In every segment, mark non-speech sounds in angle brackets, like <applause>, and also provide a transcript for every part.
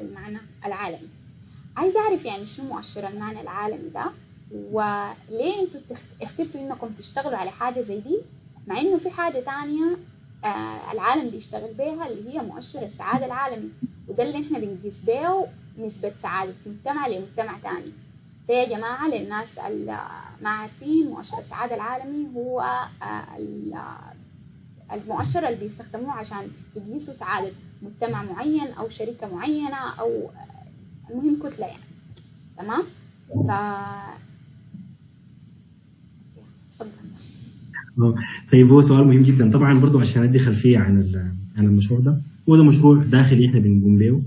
المعنى العالمي. عايزة أعرف يعني شو مؤشر المعنى العالمي ده وليه أنتوا اخترتوا إنكم تشتغلوا على حاجة زي دي؟ مع إنه في حاجة تانية آه العالم بيشتغل بيها اللي هي مؤشر السعادة العالمي وده اللي إحنا بنقيس بيه نسبة سعادة مجتمع لمجتمع تاني. ده يا جماعة للناس اللي ما عارفين مؤشر السعادة العالمي هو آه المؤشر اللي بيستخدموه عشان يقيسوا سعادة مجتمع معين أو شركة معينة أو المهم كتلة يعني. تمام؟ ف طيب هو سؤال مهم جدا. طبعا برضو عشان أدي خلفية عن عن المشروع ده هو ده مشروع داخلي إحنا بنقوم به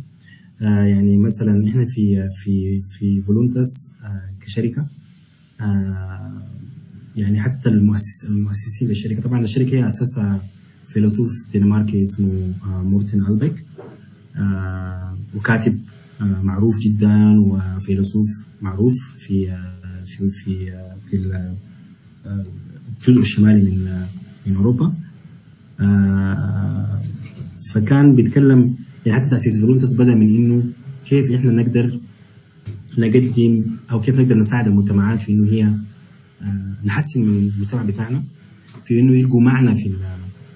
آه يعني مثلا إحنا في في في فولونتس آه كشركة. آه يعني حتى المؤسس المؤسسين للشركة. طبعا الشركة هي اسسها فيلسوف دنماركي اسمه آه مورتن البيك آه وكاتب آه معروف جدا وفيلسوف معروف في في في في الجزء الشمالي من من أوروبا. فكان بيتكلم يعني حتى تأسيس فولونتس بدأ من إنه كيف إحنا نقدر نقدم أو كيف نقدر نساعد المجتمعات في إنه هي نحسن من المجتمع بتاعنا في إنه يلقوا معنى في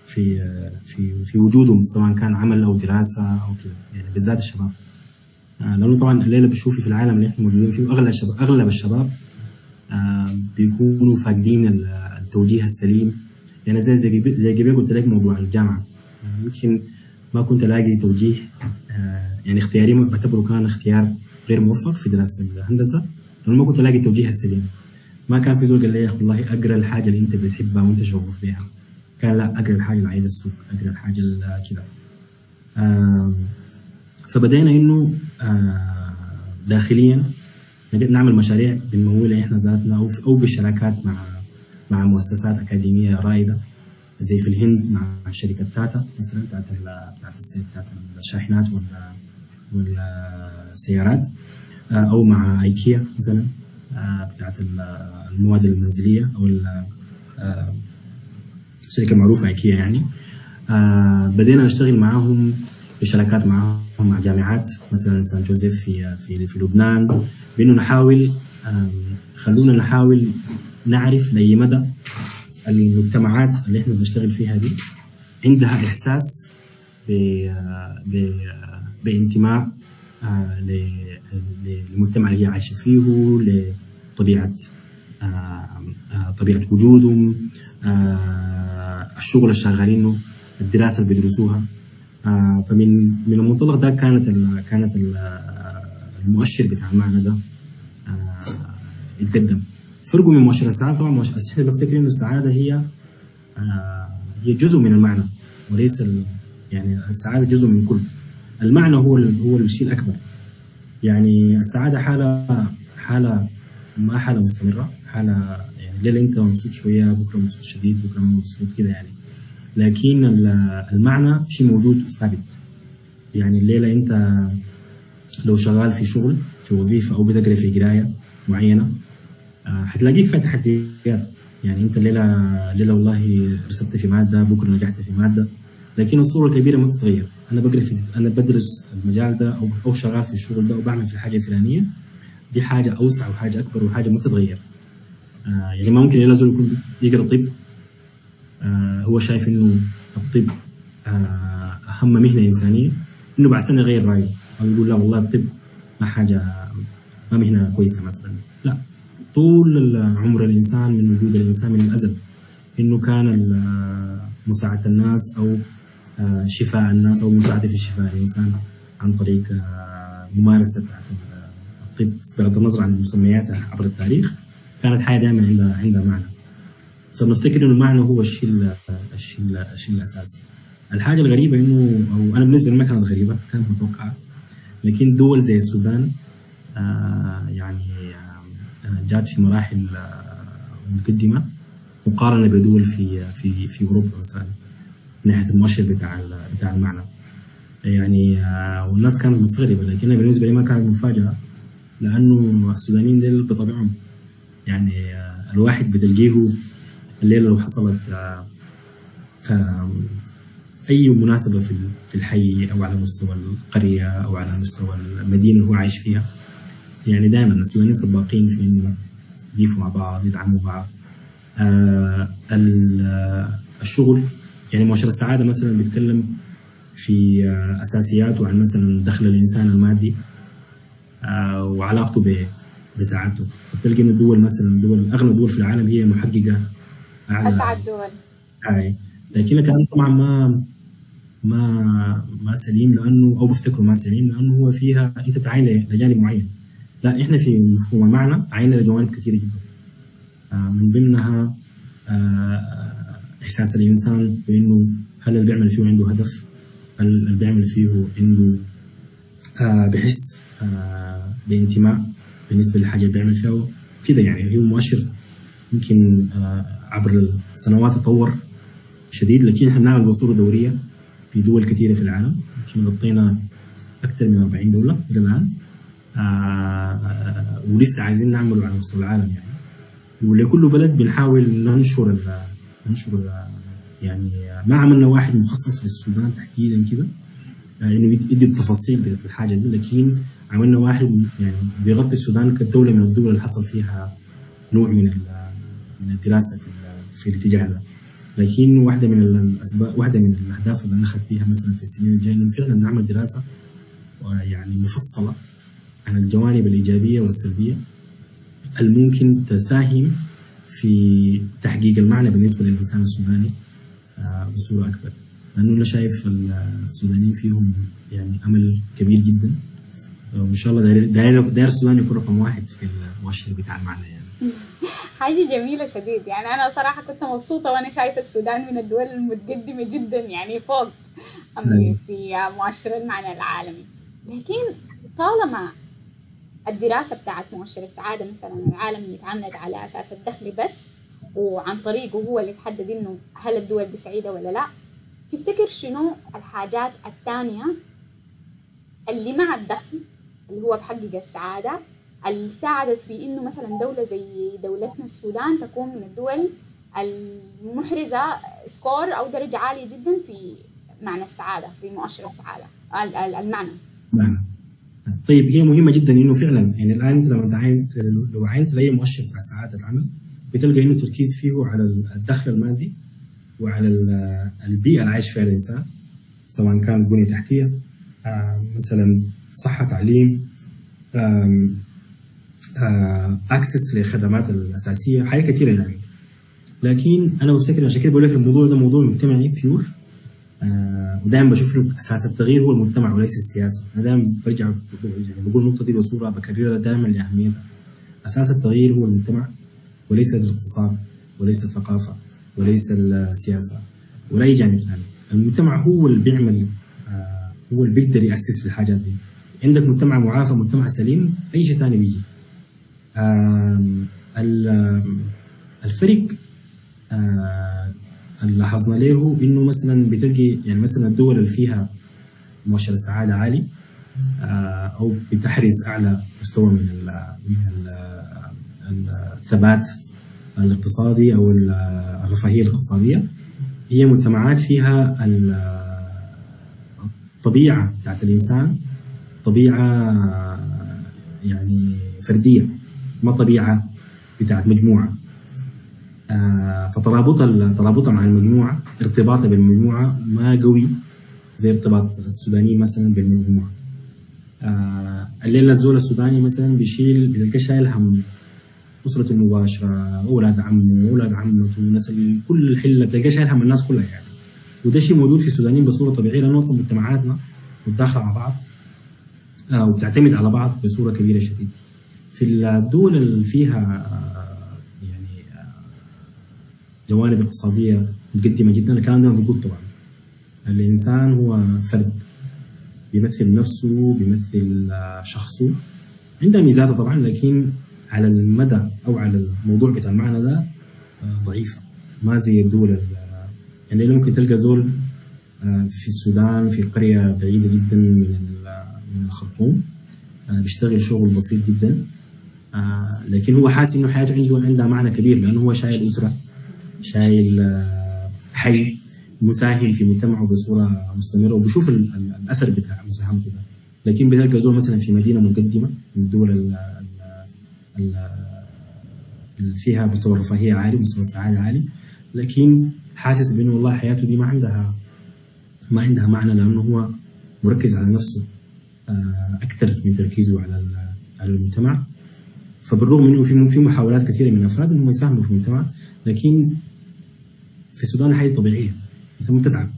في في في وجودهم سواء كان عمل أو دراسة أو كذا يعني بالذات الشباب. لأنه طبعا الليلة بتشوفي في العالم اللي إحنا موجودين فيه أغلب الشباب أغلب الشباب بيكونوا فاقدين التوجيه السليم. يعني زي زي زي قبل قلت لك موضوع الجامعة. يمكن ما كنت ألاقي توجيه يعني اختياري بعتبره كان اختيار غير موفق في دراسة الهندسة لأنه ما كنت ألاقي التوجيه السليم. ما كان في زول قال لي يا أخي والله أقرأ الحاجة اللي أنت بتحبها وأنت شغوف بيها كان لا أقرأ الحاجة اللي عايز السوق أقرأ الحاجة كذا. فبدينا إنه داخليا نعمل مشاريع بنمولها إحنا ذاتنا أو أو بالشراكات مع مع مؤسسات أكاديمية رائدة زي في الهند مع شركة تاتا مثلا بتاعت بتاعت بتاعت الشاحنات ولا والسيارات أو مع إيكيا مثلا بتاعت المواد المنزلية أو الشركة المعروفه ايكيا يعني. بدينا نشتغل معاهم بشراكات معاهم مع جامعات مثلا سان جوزيف في في في لبنان. بإنه نحاول خلونا نحاول نعرف لأي مدى المجتمعات اللي إحنا بنشتغل فيها دي عندها إحساس ب ب بانتماء للمجتمع اللي هي عايشة فيه لطبيعة طبيعة وجودهم الشغل اللي شغالينه الدراسة اللي بيدرسوها. فمن من المنطلق ده كانت كانت ال المؤشر بتاع المعنى ده يتقدم. فرقه من مؤشر السعادة. طبعا مؤشر إحنا بفتكر إنه السعادة هي هي جزء من المعنى وليس يعني السعادة جزء من كل. المعنى هو هو الشيء الأكبر. يعني السعادة حالة حالة ما حالة مستمرة حالة يعني الليلة انت مبسوط شوية بكرة مبسوط شديد بكرة مبسوط كده يعني. لكن المعنى شيء موجود ثابت يعني الليلة انت لو شغال في شغل في وظيفة أو بتقرأ في قراية معينة حتلاقيك فيها تحديات يعني انت الليلة الليلة والله رسبت في مادة بكرة نجحت في مادة. لكن الصورة الكبيرة ما بتتغير أنا بقرأ في أنا بدرس المجال ده أو أو شغال في الشغل ده وبعمل في الحاجة الفلانية دي حاجة أوسع وحاجة أكبر وحاجة ما بتتغير. آه يعني ما ممكن زول يكون يقرأ طب آه هو شايف إنه الطب آه أهم مهنة إنسانية إنه بعد سنة يغير رأيه أو يقول لا والله الطب ما حاجة ما مهنة كويسة مثلا. لا طول عمر الإنسان من وجود الإنسان من الأزل إنه كان مساعدة الناس أو شفاء الناس أو مساعدة في شفاء الإنسان عن طريق ممارسة بتاعت الطب بغض النظر عن مسمياتها عبر التاريخ كانت حاجة دائما عندها عندها معنى. فبنفتكر إنه المعنى هو الشيء الشيء الشيء الأساسي. الحاجة الغريبة إنه أو أنا بالنسبة لي ما كانت غريبة كانت متوقعة. لكن دول زي السودان آه يعني آه جات في مراحل آه متقدمة مقارنة بدول في في في أوروبا مثلا من ناحية المؤشر بتاع بتاع المعنى. يعني والناس كانت مستغربة لكن بالنسبة لي ما كانت مفاجأة. لأنه السودانيين دول بطبعهم يعني الواحد بتلقيه الليلة لو حصلت أي مناسبة في في الحي أو على مستوى القرية أو على مستوى المدينة اللي هو عايش فيها. يعني دائما السودانيين سباقين في إنه يضيفوا مع بعض يدعموا بعض. آه الشغل يعني مؤشر السعادة مثلا بيتكلم في آه أساسياته عن مثلا دخل الإنسان المادي. آه وعلاقته بسعادته فبتلقى انه الدول مثلا الدول اغنى دول في العالم هي محققة اعلى أسعد دول. اي لكن الكلام طبعا ما ما ما سليم لأنه أو بفتكره ما سليم لأنه هو فيها أنت تعين لجانب معين. لا إحنا في مفهوم المعنى عينا لجوانب كثيرة جدا. آه من ضمنها آه إحساس الإنسان بإنه هل اللي بيعمل فيه عنده هدف؟ هل اللي بيعمل فيه عنده آه بحس؟ آه بانتماء بالنسبة للحاجة اللي بيعمل فيها كده يعني هو مؤشر يمكن آه عبر السنوات تطور شديد لكن إحنا بنعمل بصورة دورية في دول كثيرة في العالم. يمكن غطينا أكثر من 40 دولة إلى الآن. آه ولسه عايزين نعمله على مستوى العالم يعني. ولكل بلد بنحاول ننشر ننشر يعني ما عملنا واحد مخصص للسودان تحديدا كده إنه يدي التفاصيل بتاعت الحاجة دي لكن عملنا واحد يعني بيغطي السودان كدولة من الدول اللي حصل فيها نوع من من الدراسة في في الاتجاه ده لكن واحدة من الاسباب واحدة من الأهداف اللي أنا اخذتها مثلا في السنين الجاية إنه فعلا نعمل دراسة يعني مفصلة عن الجوانب الإيجابية والسلبية الممكن تساهم في تحقيق المعنى بالنسبة للإنسان السوداني بصورة أكبر. لأنه أنا شايف السودانيين فيهم يعني أمل كبير جدا. وان شاء الله داير داير, داير السودان يكون رقم واحد في المؤشر بتاع المعنى يعني. <laughs> حاجة جميلة شديد يعني أنا صراحة كنت مبسوطة وأنا شايفة السودان من الدول المتقدمة جدا يعني فوق في مؤشر المعنى العالمي. لكن طالما الدراسة بتاعت مؤشر السعادة مثلا العالمي يتعمد على أساس الدخل بس وعن طريقه هو اللي يتحدد إنه هل الدول دي سعيدة ولا لا تفتكر شنو الحاجات الثانية اللي مع الدخل اللي هو بحقق السعادة. اللي ساعدت في إنه مثلا دولة زي دولتنا السودان تكون من الدول المحرزة سكور أو درجة عالية جدا في معنى السعادة في مؤشر السعادة المعنى. معنى طيب هي مهمة جدا إنه فعلا يعني الآن انت لما تعين لو عينت لاي مؤشر بتاع سعادة العمل بتلقى إنه التركيز فيه على الدخل المادي وعلى البيئة اللي عايش فيها الإنسان سواء كانت بنية تحتية مثلا صحة تعليم اكسس للخدمات الأساسية حاجات كثيره يعني. لكن أنا بفتكر عشان كده بقول لك الموضوع ده موضوع مجتمعي بيور آه ودائما بشوف انه أساس التغيير هو المجتمع وليس السياسة. أنا دائما برجع يعني بقول النقطة دي بصورة بكررها دائما لأهميتها. أساس التغيير هو المجتمع وليس الاقتصاد وليس الثقافة وليس السياسة ولا أي جانب ثاني. المجتمع هو اللي بيعمل آه هو اللي بيقدر يأسس في الحاجات دي. عندك مجتمع معافى مجتمع سليم أي شيء ثاني بيجي. الفرق اللي لاحظنا له إنه مثلا بتلقي يعني مثلا الدول اللي فيها مؤشر السعادة عالي أو بتحرز أعلى مستوى من من ال الثبات الاقتصادي أو الرفاهية الاقتصادية. هي مجتمعات فيها الطبيعة بتاعت الإنسان طبيعة يعني فردية ما طبيعة بتاعت مجموعة. آه فترابطها ترابطها مع المجموعة ارتباطها بالمجموعة ما قوي زي ارتباط السودانيين مثلا بالمجموعة. آه الليلة الزول السوداني مثلا بيشيل بتلقى شايل هم أسرته المباشره أولاد عمه أولاد عمته نسل كل الحلة بتلقى شايل هم الناس كلها يعني. وده شيء موجود في السودانيين بصورة طبيعية لأنه أصلا مجتمعاتنا متداخلة مع بعض. وبتعتمد على بعض بصورة كبيرة شديد. في الدول اللي فيها يعني جوانب اقتصادية متقدمة جدا الكلام ده موجود طبعا. الإنسان هو فرد بيمثل نفسه بيمثل شخصه. عندها ميزاته طبعا لكن على المدى أو على الموضوع بتاع المعنى ده ضعيفة. ما زي الدول يعني ممكن تلقى زول في السودان في قرية بعيدة جدا من من الخرطوم بيشتغل شغل بسيط جدا. آه لكن هو حاسس إنه حياته عنده عندها معنى كبير لأنه هو شايل أسرة شايل آه حي مساهم في مجتمعه بصورة مستمرة وبشوف ال- ال- الأثر بتاع مساهمته ده. لكن بتلقى زول مثلا في مدينة متقدمه من الدول ال- ال- ال- اللي فيها مستوى الرفاهية عالي مستوى السعادة عالي. لكن حاسس بإنه والله حياته دي ما عندها ما عندها معنى لأنه هو مركز على نفسه. آه، أكثر من تركيزه على على المجتمع. فبالرغم إنه في في محاولات كثيرة من الأفراد إنهم يساهموا في المجتمع لكن في السودان حاجة طبيعية. أنت مو بتتعب.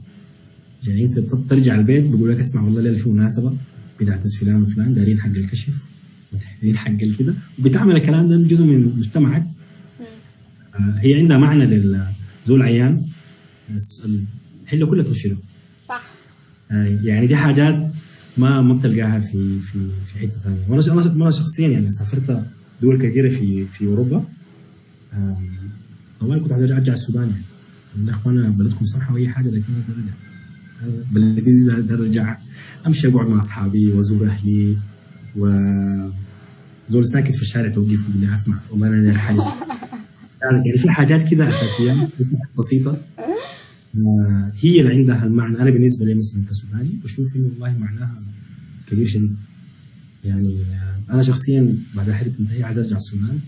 يعني أنت ترجع البيت بيقول لك اسمع والله ليلة في مناسبة بتاعت فلان وفلان دارين حق الكشف دارين حق الكده وبتعمل الكلام ده جزء من مجتمعك. آه، هي عندها معنى للزول عيان الحله كلها تمشي له صح. آه، يعني دي حاجات ما ما بتلقاها في في في حتة ثانية وأنا أنا شخصيا يعني سافرت دول كثيرة في في أوروبا. طبعا كنت عايز أرجع السودان. يعني يا اخوانا بلدكم سمحه واي حاجة لكن أنا أرجع. بلدي أرجع. أمشي أقعد مع أصحابي وأزور أهلي. و زول ساكت في الشارع توقف يقول لي أسمع والله أنا داير حاجة <laughs> يعني في حاجات كده أساسية بسيطة. هي اللي عندها المعنى. أنا بالنسبة لي مثلا كسوداني بشوف إنه والله معناها كبير شديد. يعني آه، أنا شخصيا بعد حرب تنتهي عايز ارجع السودان.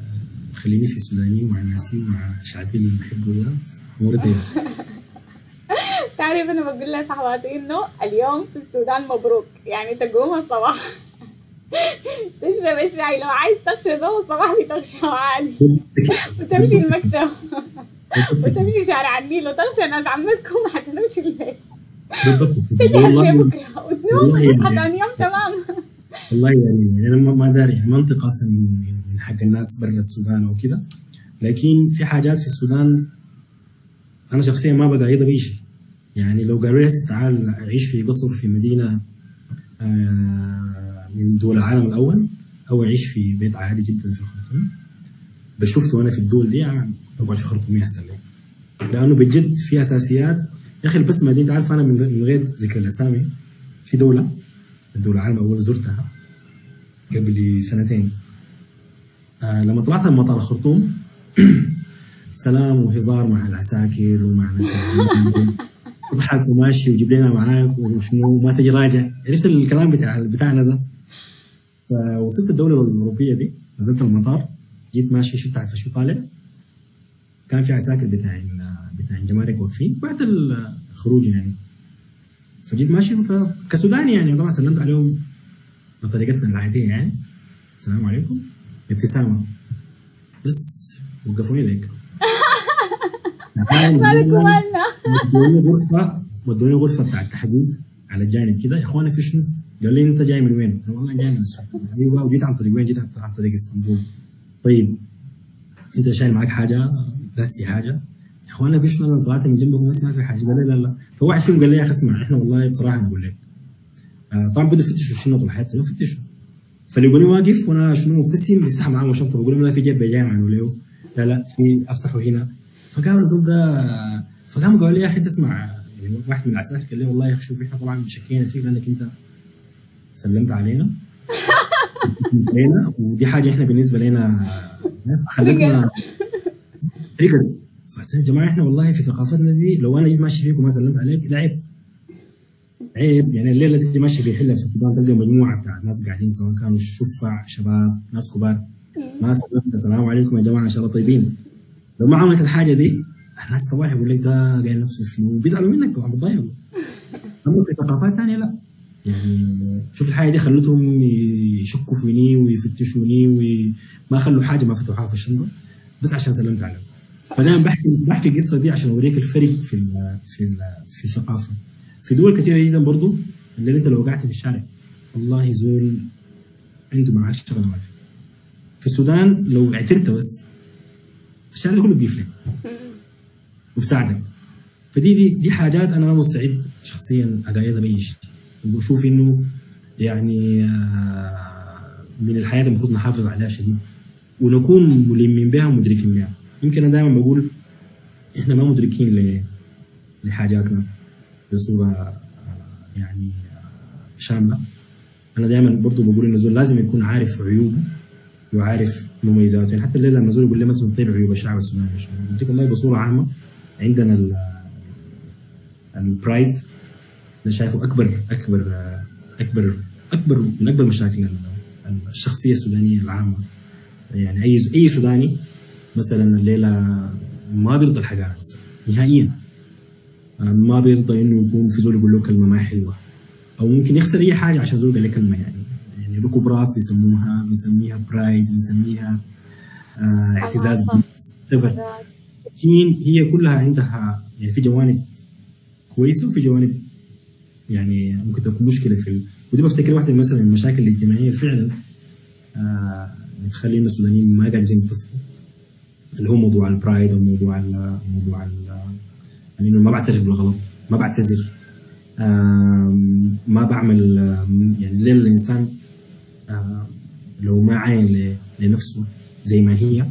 آه، خليني في السوداني ومع ناسي ومع شعبي اللي بحبه ده. امور طيبه <laughs> تعرف أنا بقول لصاحباتي إنه اليوم في السودان مبروك. يعني تقوم الصباح. <laughs> تشرب الشاي لو عايز تغشى زول الصباح بتغشى عادي. <laughs> وتمشي المكتب. وتمشي شارع النيل وتغشى ناس عمتكم حتى تمشي البيت بالضبط. والله لبكره وتنوم والله وتصحى يعني- يوم تمام. والله يعني يعني أنا ما- ما داري. يعني أصلا من حق الناس برا السودان أو كده. لكن في حاجات في السودان أنا شخصيا ما بقايدها بأي شيء. يعني لو قالوا لي هسه تعال عيش في قصر في مدينة آه، من دول العالم الأول أو عيش في بيت عادي جدا في الخرطوم. بس شفته وأنا في الدول دي يعني اقعد في خرطوم احسن لي لأنه بجد في أساسيات. يا أخي البسمة دي أنت عارف أنا من غير- ذكر الأسامي. في دولة الدولة العالم الأول زرتها قبل سنتين. آه لما طلعت من مطار الخرطوم <clears throat> سلام وهزار مع العساكر ومع ناس. اضحك <laughs> وماشي وجيب لنا معاك وشنو ما تجي راجع. عرفت الكلام بتاع بتاعنا ده؟ فوصلت الدولة الأوروبية دي نزلت المطار جيت ماشي شفت عارف شو طالع؟ كان في عساكر بتاع بتاع جمارك واقفين. بعد الخروج يعني. فجيت ماشي. فكسوداني يعني طبعا سلمت عليهم بطريقتنا العادية يعني. السلام عليكم. ابتسامة. بس وقفوني ليك. <laughs> مالك ومالنا ودوني غرفة ودوني غرفة بتاع التحديد على الجانب كده. يا اخوانا في شنو؟ قال لي أنت جاي من وين؟ قلت له والله جاي من السودان أيوه وجيت عن طريق وين؟ جيت عن طريق إسطنبول. طيب أنت شايل معاك حاجة؟ داستي حاجة. يا إخوانا في شنو أنا طلعت من جنبكم بس ما في حاجة. قال لا لا. فواحد فيهم قال لي يا أخي اسمع إحنا والله بصراحة أنا أقول لك آه طبعا بدوا يفتشوا الشنط والحاجات دي فتشوا فلقوني واقف وأنا شنو مبتسم بيفتح معاهم الشنطه بقول لهم لا في جيب جاي معنا له لا لا في أفتحه هنا. فقاموا الجروب ده فقاموا قالوا لي يا أخي أنت اسمع يعني واحد من العساكر قال لي والله يا أخي شوف إحنا طبعا شكينا فيك لأنك أنت سلمت علينا. <laughs> علينا ودي حاجة إحنا بالنسبة لنا خلتنا <laughs> تريجر فقلت يا جماعة إحنا والله في ثقافتنا دي لو أنا جيت ماشي فيكم ما سلمت عليك ده عيب. عيب يعني الليلة تجي ماشي في حلة في السودان تلقى مجموعة بتاع ناس قاعدين سواء كانوا شفع شباب ناس كبار. سلمت السلام عليكم يا جماعة إن شاء الله طيبين. لو ما عملت الحاجة دي الناس طبعا يقول لك ده قايل نفسه شنو بيزعلوا منك طبعا بتضايقوا. أما في ثقافات ثانية لا. يعني شوف الحاجة دي خلتهم يشكوا فيني ويفتشوني وما خلوا حاجة ما فتحوها في الشنطة. بس عشان سلمت عليهم. فدائما بحكي بحكي القصة دي عشان أوريك الفرق في ال في ال في الثقافة. في دول كثيره جدا برضو اللي أنت لو وقعت في الشارع والله زول عنده معاه شغل ما في في السودان لو اعترت بس الشارع كله بيقف لك. وبساعدك. فدي دي دي حاجات أنا مستعد شخصيا اقايدها بأي شيء. وبشوف إنه يعني آه، من الحياة المفروض نحافظ عليها شديد. ونكون ملمين بها ومدركين بها. يمكن أنا دائما بقول إحنا ما مدركين لحاجاتنا بصورة آه، يعني آه، شاملة. أنا دائما برضو بقول انه زول لازم يكون عارف عيوبه وعارف مميزاته. يعني حتى الليلة لما زول يقول لي مثلا طيب عيوب الشعب السوداني والله بصورة عامة عندنا ال- البرايد ده شايفه أكبر أكبر آه، أكبر أكبر من أكبر مشاكل الشخصية السودانية العامة. يعني أي أي سوداني مثلا الليلة ما بيرضى الحقاره مثلا نهائيا. آه، ما بيرضى إنه يكون في زول يقول له كلمة ما حلوة. أو ممكن يخسر أي حاجة عشان زول قال له كلمة يعني. يعني ركوب راس بيسموها بيسميها برايد بيسميها آه اعتزاز. هي هي كلها عندها يعني في جوانب كويسة وفي جوانب يعني ممكن تكون مشكلة في ال... ودي بفتكر واحدة مثلا من المشاكل الاجتماعية فعلا. آه بتخلي الناس السودانيين ما قادرين يتفقوا. اللي هو موضوع البرايد أو موضوع موضوع ال إنه ما بعترف بالغلط ما بعتذر. آه ما بعمل يعني ليه الإنسان آه لو ما عاين لنفسه زي ما هي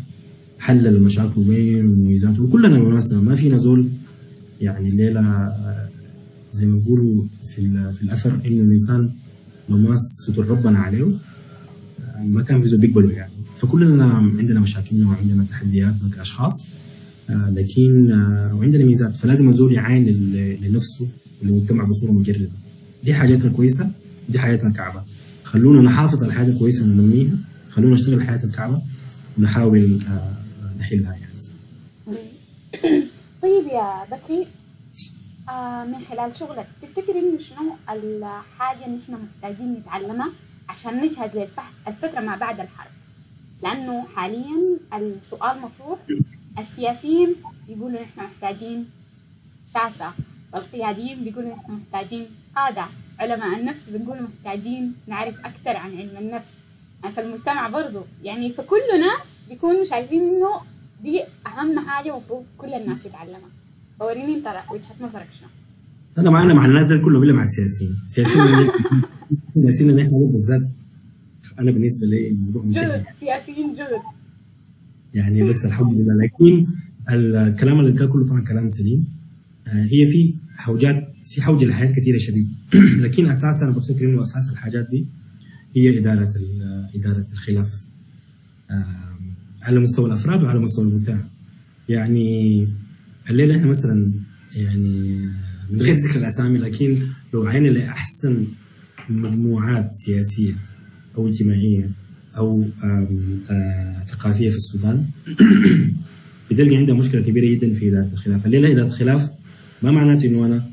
حلل المشاكل بين وميزاته وكلنا بالمناسبه ما فينا زول يعني الليلة زي ما بيقولوا في في الأثر إنه الإنسان لما ستر ربنا عليه ما كان في زول بيقبله يعني. فكلنا عندنا مشاكلنا وعندنا تحدياتنا كاشخاص لكن وعندنا ميزات. فلازم الزول يعاين لنفسه وللمجتمع بصورة مجردة. دي حاجاتنا كويسة دي حاجاتنا كعبه خلونا نحافظ على الحاجة الكويسة وننميها خلونا نشتغل حياه الكعبة ونحاول نحلها يعني. <coughs> طيب يا بكري آه من خلال شغلك تفتكر إنه شنو الحاجة اللي إحنا محتاجين نتعلمها عشان نجهز للفتره ما بعد الحرب؟ لأنه حاليا السؤال مطروح. السياسيين بيقولوا إحنا محتاجين ساسة والقياديين بيقولوا إحنا محتاجين قادة علماء النفس بيقولوا محتاجين نعرف أكثر عن علم النفس ناس المجتمع برضو. يعني فكل ناس بيكونوا شايفين إنه دي أهم حاجة المفروض كل الناس يتعلمها. فوريني انت وجهة نظرك شنو؟ أنا معنا مع الناس كلهم الا مع السياسيين السياسيين السياسيين اللي <laughs> إحنا بالذات أنا بالنسبة لي الموضوع جهد سياسيين جهد. يعني بس الحمد لله لكن الكلام اللي قال كله طبعا كلام سليم. هي في حوجات في حوجه لحاجات كثيره شديد. <clears throat> لكن أساسا أنا بفتكر إنه أساس الحاجات دي هي إدارة إدارة الخلاف. على مستوى الأفراد وعلى مستوى المجتمع. يعني الليلة إحنا مثلا يعني من غير ذكر الأسامي لكن لو عينا لأحسن مجموعات سياسية أو اجتماعية أو آم آم ثقافيه في السودان. <coughs> بتلقى عندها مشكلة كبيرة جدا في إدارة الخلاف. الليلة إدارة الخلاف ما معناته إنه أنا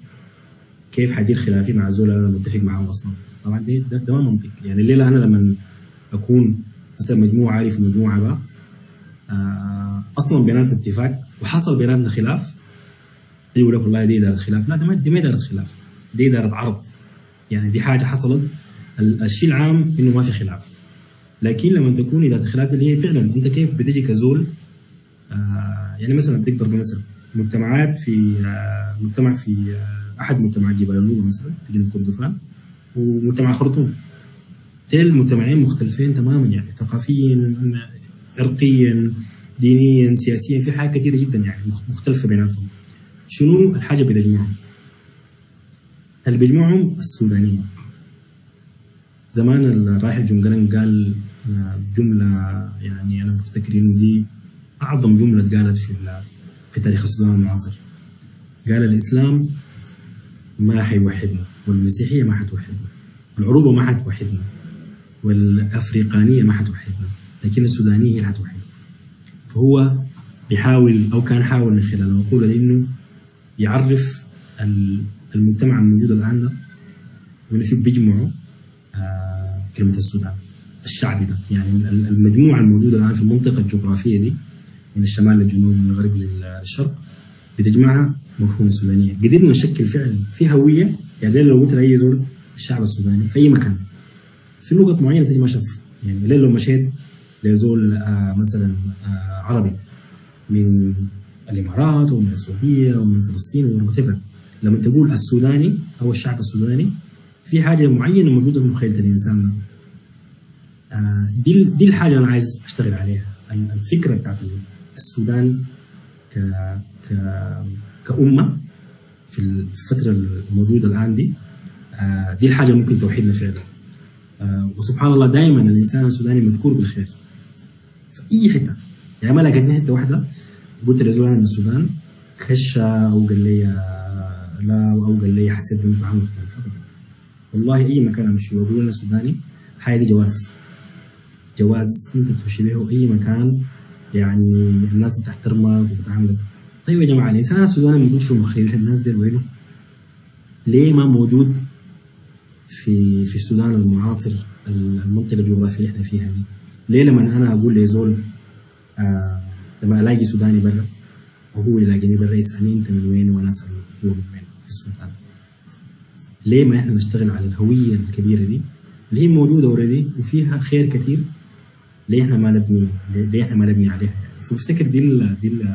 كيف حدير خلافي مع زول أنا متفق معه أصلا؟ طبعا ده, ده, ما منطق. يعني الليلة أنا لما أكون مثلا مجموعة عارف في مجموعة بقى آه أصلا بيناتنا اتفاق وحصل بيناتنا خلاف. يقول لك والله دي إدارة خلاف. لا دي ما إدارة خلاف. دي إدارة عرض. يعني دي حاجة حصلت الشيء العام إنه ما في خلاف. لكن لما تكون اداره الخلاف اللي هي فعلا أنت كيف بتجي كزول آه يعني مثلا اديك ضرب مثلا مجتمعات في آه مجتمع في آه أحد مجتمعات جبال النوبة مثلا في جنوب كردفان ومجتمع خرطوم. ديل مجتمعين مختلفين تماما يعني ثقافيا عرقيا دينيا سياسيا في حاجات كثيره جدا يعني مختلفة بيناتهم. شنو الحاجة بتجمعهم؟ اللي بيجمعهم السودانيه زمان الراحل جونجران قال جملة يعني أنا بفتكر إنه دي أعظم جملة اتقالت في في تاريخ السودان المعاصر قال الإسلام ما حيوحدنا والمسيحية ما حتوحدنا العروبة ما حتوحدنا والأفريقانية ما حتوحدنا لكن السودانية هي اللي حتوحدنا. فهو بيحاول أو كان حاول من خلال المقوله دي إنه يعرف المجتمع الموجود الآن ده شو بيجمعه. آه كلمة السودان الشعبي ده. يعني المجموعة الموجودة الآن في المنطقة الجغرافية دي من الشمال للجنوب من الغرب للشرق بتجمعها مفهوم السودانية. قدرنا نشكل فعلا في هوية يعني لو قلت لأي زول الشعب السوداني في أي مكان. في نقط معينة تجي ما شاف يعني ليه لو مشيت لزول آه مثلا آه عربي. من الإمارات ومن السعودية ومن فلسطين ومن لما تقول السوداني أو الشعب السوداني في حاجة معينة موجودة في مخيله الانسان دي دي الحاجة أنا عايز أشتغل عليها. الفكرة بتاعت السودان ك ك كأمة في الفترة الموجودة الآن دي آه دي الحاجة ممكن توحدنا فعلا. آه وسبحان الله دائما الإنسان السوداني مذكور بالخير. في أي حتة. يعني ما لقيتني حتة واحدة قلت لزول من السودان كشة أو قال لي لا أو قال لي حسيت بانه طعام مختلف. ابدا. والله أي مكان امشي واقول أنا سوداني الحاجة دي جواز. جواز انت تمشي به اي مكان يعني الناس بتحترمك وبتعاملك طيب يا جماعة الانسان السوداني موجود في مخيلة الناس دي وينه؟ ليه ما موجود في في السودان المعاصر المنطقة الجغرافية اللي إحنا فيها دي؟ ليه لما أنا أقول لزول آه لما ألاقي سوداني برا وهو يلاقيني برا يسألني أنت من وين وأنا اساله هو من وين في السودان ليه ما إحنا نشتغل على الهوية الكبيرة دي اللي هي موجودة اوريدي وفيها خير كثير ليه إحنا ما نبني ليه إحنا ما نبني عليها يعني؟ فبفتكر دي ال دي ال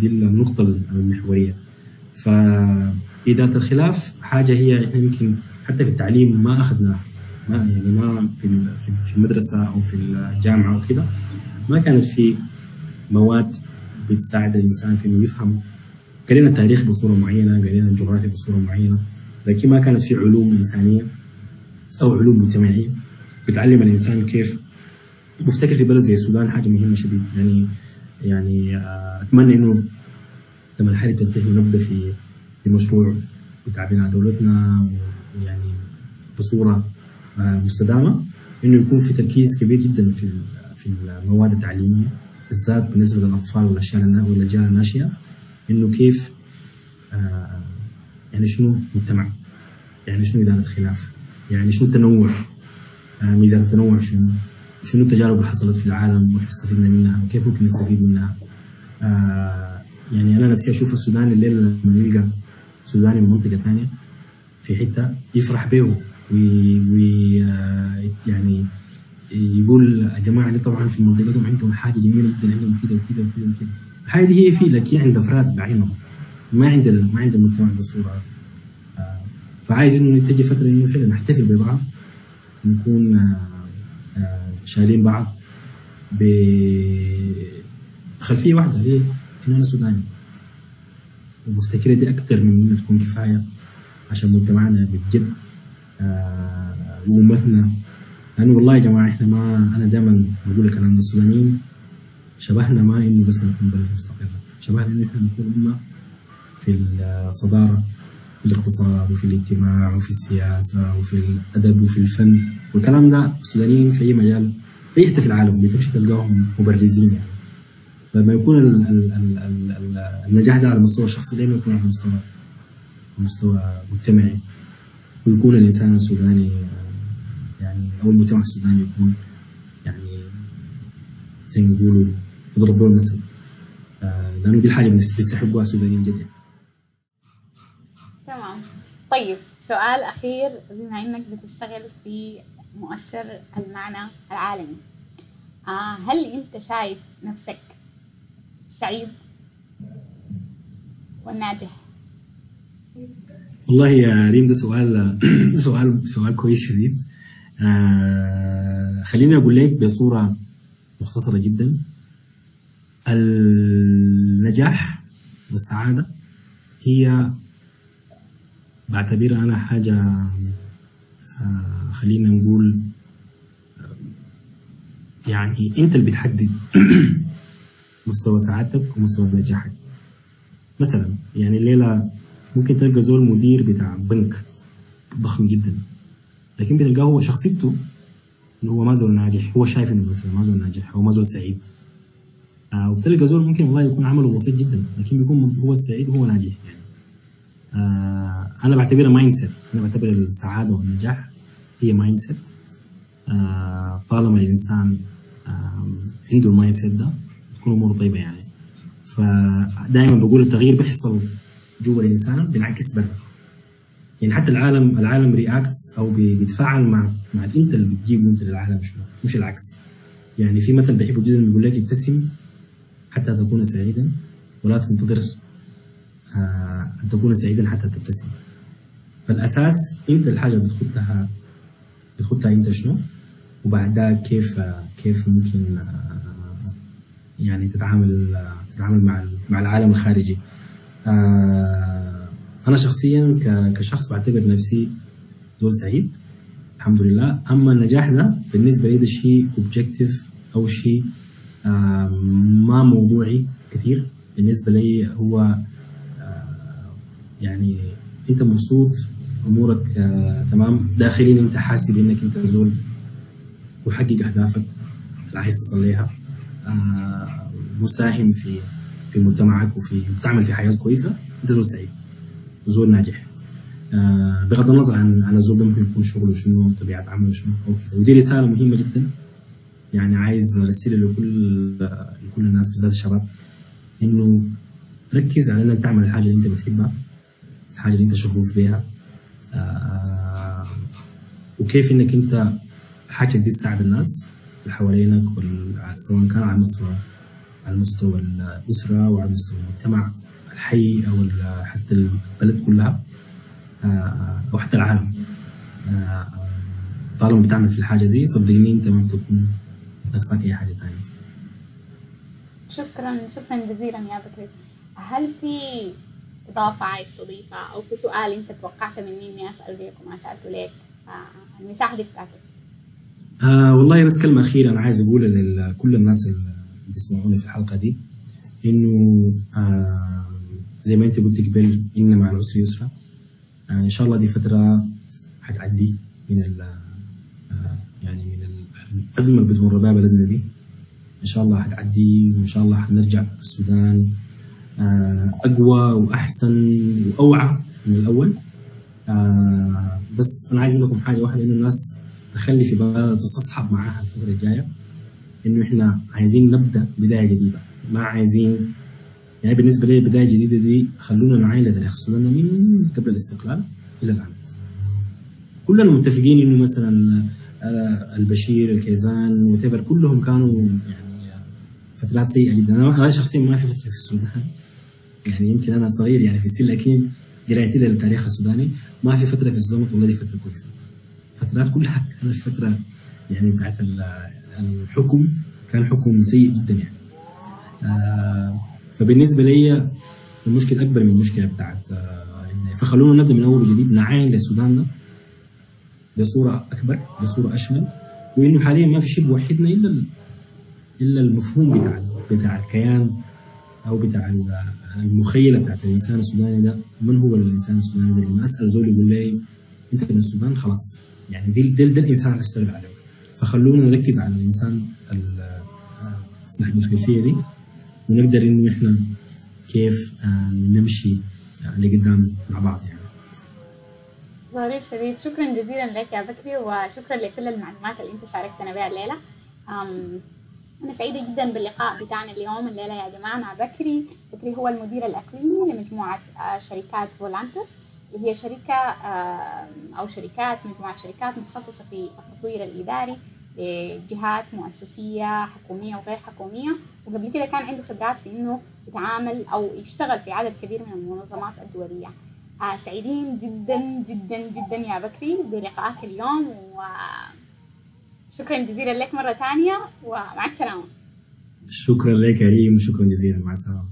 دي النقطة المحورية. فإدارة الخلاف حاجة هي إحنا يمكن حتى في التعليم ما أخذناها ما يعني ما في في المدرسة أو في الجامعة أو كده ما كانت في مواد بتساعد الإنسان في إنه يفهم. قرينا التاريخ بصورة معينة قرينا الجغرافيا بصورة معينة لكن ما كانت في علوم إنسانية أو علوم مجتمعية بتعلم الإنسان كيف بفتكر في بلد زي السودان حاجة مهمة شديد. يعني يعني أتمنى إنه لما الحرب تنتهي ونبدأ في في مشروع بتاع دولتنا ويعني بصورة مستدامة إنه يكون في تركيز كبير جدا في في المواد التعليمية بالذات بالنسبة للأطفال والأشياء والأجيال الناشئة إنه كيف آه يعني شنو مجتمع يعني شنو إدارة خلاف يعني شنو التنوع آه ميزان التنوع شنو. شنو التجارب اللي حصلت في العالم وإحنا استفدنا منها وكيف ممكن نستفيد منها؟ آه يعني أنا نفسي أشوف السوداني الليلة لما يلقى سوداني من منطقة ثانية في حتة يفرح به وي يعني يقول يا جماعة دي طبعا في منطقتهم عندهم حاجة جميلة جدا عندهم كذا وكذا وكذا وكذا الحاجة دي هي في لكن عند أفراد بعينهم. ما عند ما عند المجتمع بصوره آه فعايز إنه تجي فترة إنه فعلا نحتفل ببعض نكون آه شايلين بعض بخلفيه واحدة ليه؟ إنه أنا سوداني. وبفتكر دي أكثر من انها تكون كفاية عشان مجتمعنا بجد آه وأمتنا. لأنه والله يا جماعة إحنا ما أنا دائما بقول الكلام ده السودانيين شبهنا ما إنه بس نكون بلد مستقرة. شبهنا إنه إحنا نكون أمة في الصدارة. في الاقتصاد وفي الاجتماع وفي السياسة وفي الأدب وفي الفن. والكلام ده السودانيين في أي مجال في حتة في العالم بتمشي تلقاهم مبرزين يعني. لما يكون ال ال ال ال ال النجاح ده على المستوى الشخصي دائما يكون على مستوى مستوى مجتمعي. ويكون الإنسان السوداني يعني أو المجتمع السوداني يكون يعني زي ما بيقولوا يضرب له المثل آه لأنه دي الحاجة بيستحقوها السودانيين جدا. طيب سؤال أخير بما إنك بتشتغل في مؤشر المعنى العالمي آه هل أنت شايف نفسك سعيد والناجح؟ والله يا ريم ده سؤال <clears throat> سؤال سؤال كويس شديد. آه خليني أقول لك بصورة مختصرة جدا. النجاح والسعادة هي بعتبرها أنا حاجة آه خلينا نقول يعني انت اللي بتحدد <clears throat> مستوى سعادتك ومستوى نجاحك. مثلا يعني الليلة ممكن تلقى زول مدير بتاع بنك ضخم جدا لكن بتلقاه هو شخصيته إنه هو ما زول ناجح هو شايف إنه مثلا ما زول ناجح أو ما زول سعيد. آه وبتلقى زول ممكن والله يكون عمله بسيط جدا لكن بيكون هو السعيد وهو ناجح. آه أنا بعتبرها mindset أنا بعتبر السعادة والنجاح هي mindset آه طالما الإنسان عنده ال mindset ده تكون أموره طيبة يعني. فدائما بقول التغيير بيحصل جوا الإنسان بينعكس برا يعني حتى العالم العالم reacts أو بيتفاعل مع مع انت اللي بتجيبه أنت للعالم شنو؟ مش العكس. يعني في مثل بحبه جدا بيقول لك ابتسم حتى تكون سعيدا ولا تنتظر آه أن تكون سعيدا حتى تبتسم. فالأساس انت الحاجة بتخدها بتخدها انت شنو؟ وبعد ذاك كيف كيف ممكن آه يعني تتعامل تتعامل مع مع العالم الخارجي. آه أنا شخصيا كشخص بعتبر نفسي زول سعيد الحمد لله. أما النجاح ده بالنسبة لي ده شيء اوبجكتيف أو شيء ما موضوعي كثير. بالنسبة لي هو يعني انت مبسوط؟ أمورك آه تمام؟ داخليا انت حاسس بأنك انت زول محقق أهدافك اللي عايز تصل لها آه مساهم في في مجتمعك وفي بتعمل في حياة كويسة؟ انت زول سعيد زول ناجح. آه بغض النظر عن عن الزول ده ممكن يكون شغله شنو طبيعة عمله شنو أو كده. ودي رسالة مهمة جدا. يعني عايز ارسلها لكل لكل الناس بالذات الشباب إنه ركز على إنك تعمل الحاجة اللي أنت بتحبها. الحاجة اللي انت شغوف بيها. آه وكيف انك انت حاجة دي تساعد الناس اللي حوالينك سواء كان على مستوى على مستوى الأسرة وعلى مستوى المجتمع الحي أو حتى البلد كلها آه أو حتى العالم. آه طالما بتعمل في الحاجة دي صدقني انت ما بتكون ناقصاك أي حاجة ثانية شكرا شكرا جزيلا يا بكري هل في إضافة عايز تضيفها أو في سؤال أنت توقعت مني إني أسأل ليك وما سألته ليك. آه المساحة دي بتاعتك. آه والله بس كلمة أخيرة أنا عايز أقولها لكل الناس اللي بيسمعوني في الحلقة دي إنه آه زي ما أنت قلت قبل إن مع العسر يسرا آه إن شاء الله دي فترة حتعدي من ال آه يعني من الأزمة اللي بتمر بها بلدنا دي. إن شاء الله حتعدي وإن شاء الله حنرجع السودان آه أقوى وأحسن وأوعى من الأول. آه بس أنا عايز منكم حاجة واحدة إنه الناس تخلي في بالها تستصحب معاها الفترة الجاية إنه إحنا عايزين نبدأ بداية جديدة. ما عايزين يعني بالنسبة لي بداية جديدة دي خلونا نعاين لتاريخ السودان من قبل الاستقلال إلى الآن. كلنا متفقين إنه مثلا البشير الكيزان وتيفر كلهم كانوا يعني فترات سيئة جدا. أنا شخصيا ما في فترة في السودان. يعني يمكن أنا صغير يعني في السن لكن قرايتي للتاريخ السوداني. ما في فترة في السودان والله دي فترة كويسة. فترات كلها كانت فترة يعني بتاعت الحكم. كان حكم سيء جدا يعني. آه فبالنسبة لي المشكلة أكبر من المشكلة بتاعت آه فخلونا نبدأ من أول وجديد نعاين للسودان بصورة أكبر بصورة أشمل وإنه حاليا ما في شيء بوحدنا إلا إلا المفهوم بتاع بتاع الكيان أو بتاع المخيلة بتاعت الإنسان السوداني ده من هو الإنسان السوداني ده؟ لما أسأل زول يقول لي أنت من السودان؟ خلاص. يعني دي ده, ده الإنسان اللي أشتغل عليه. فخلونا نركز على الإنسان صاحب الخلفية دي ونقدر إنه إحنا كيف نمشي لقدام مع بعض يعني. ظريف شديد. شكرا جزيلا لك يا بكري وشكرا لكل المعلومات اللي أنت شاركتنا بها الليلة. أنا سعيدة جدا باللقاء بتاعنا اليوم الليلة يا جماعة مع بكري. بكري هو المدير الإقليمي لمجموعة شركات فولانتس اللي هي شركة أو شركات مجموعة شركات متخصصة في التطوير الإداري لجهات مؤسسية حكومية وغير حكومية. وقبل كده كان عنده خبرات في إنه يتعامل أو يشتغل في عدد كبير من المنظمات الدولية. آه سعيدين جدا جدا جدا يا بكري بلقائك اليوم وشكرا جزيلا لك مرة ثانية ومع السلامة. شكرا لك كريم وشكرا جزيلا مع السلامة.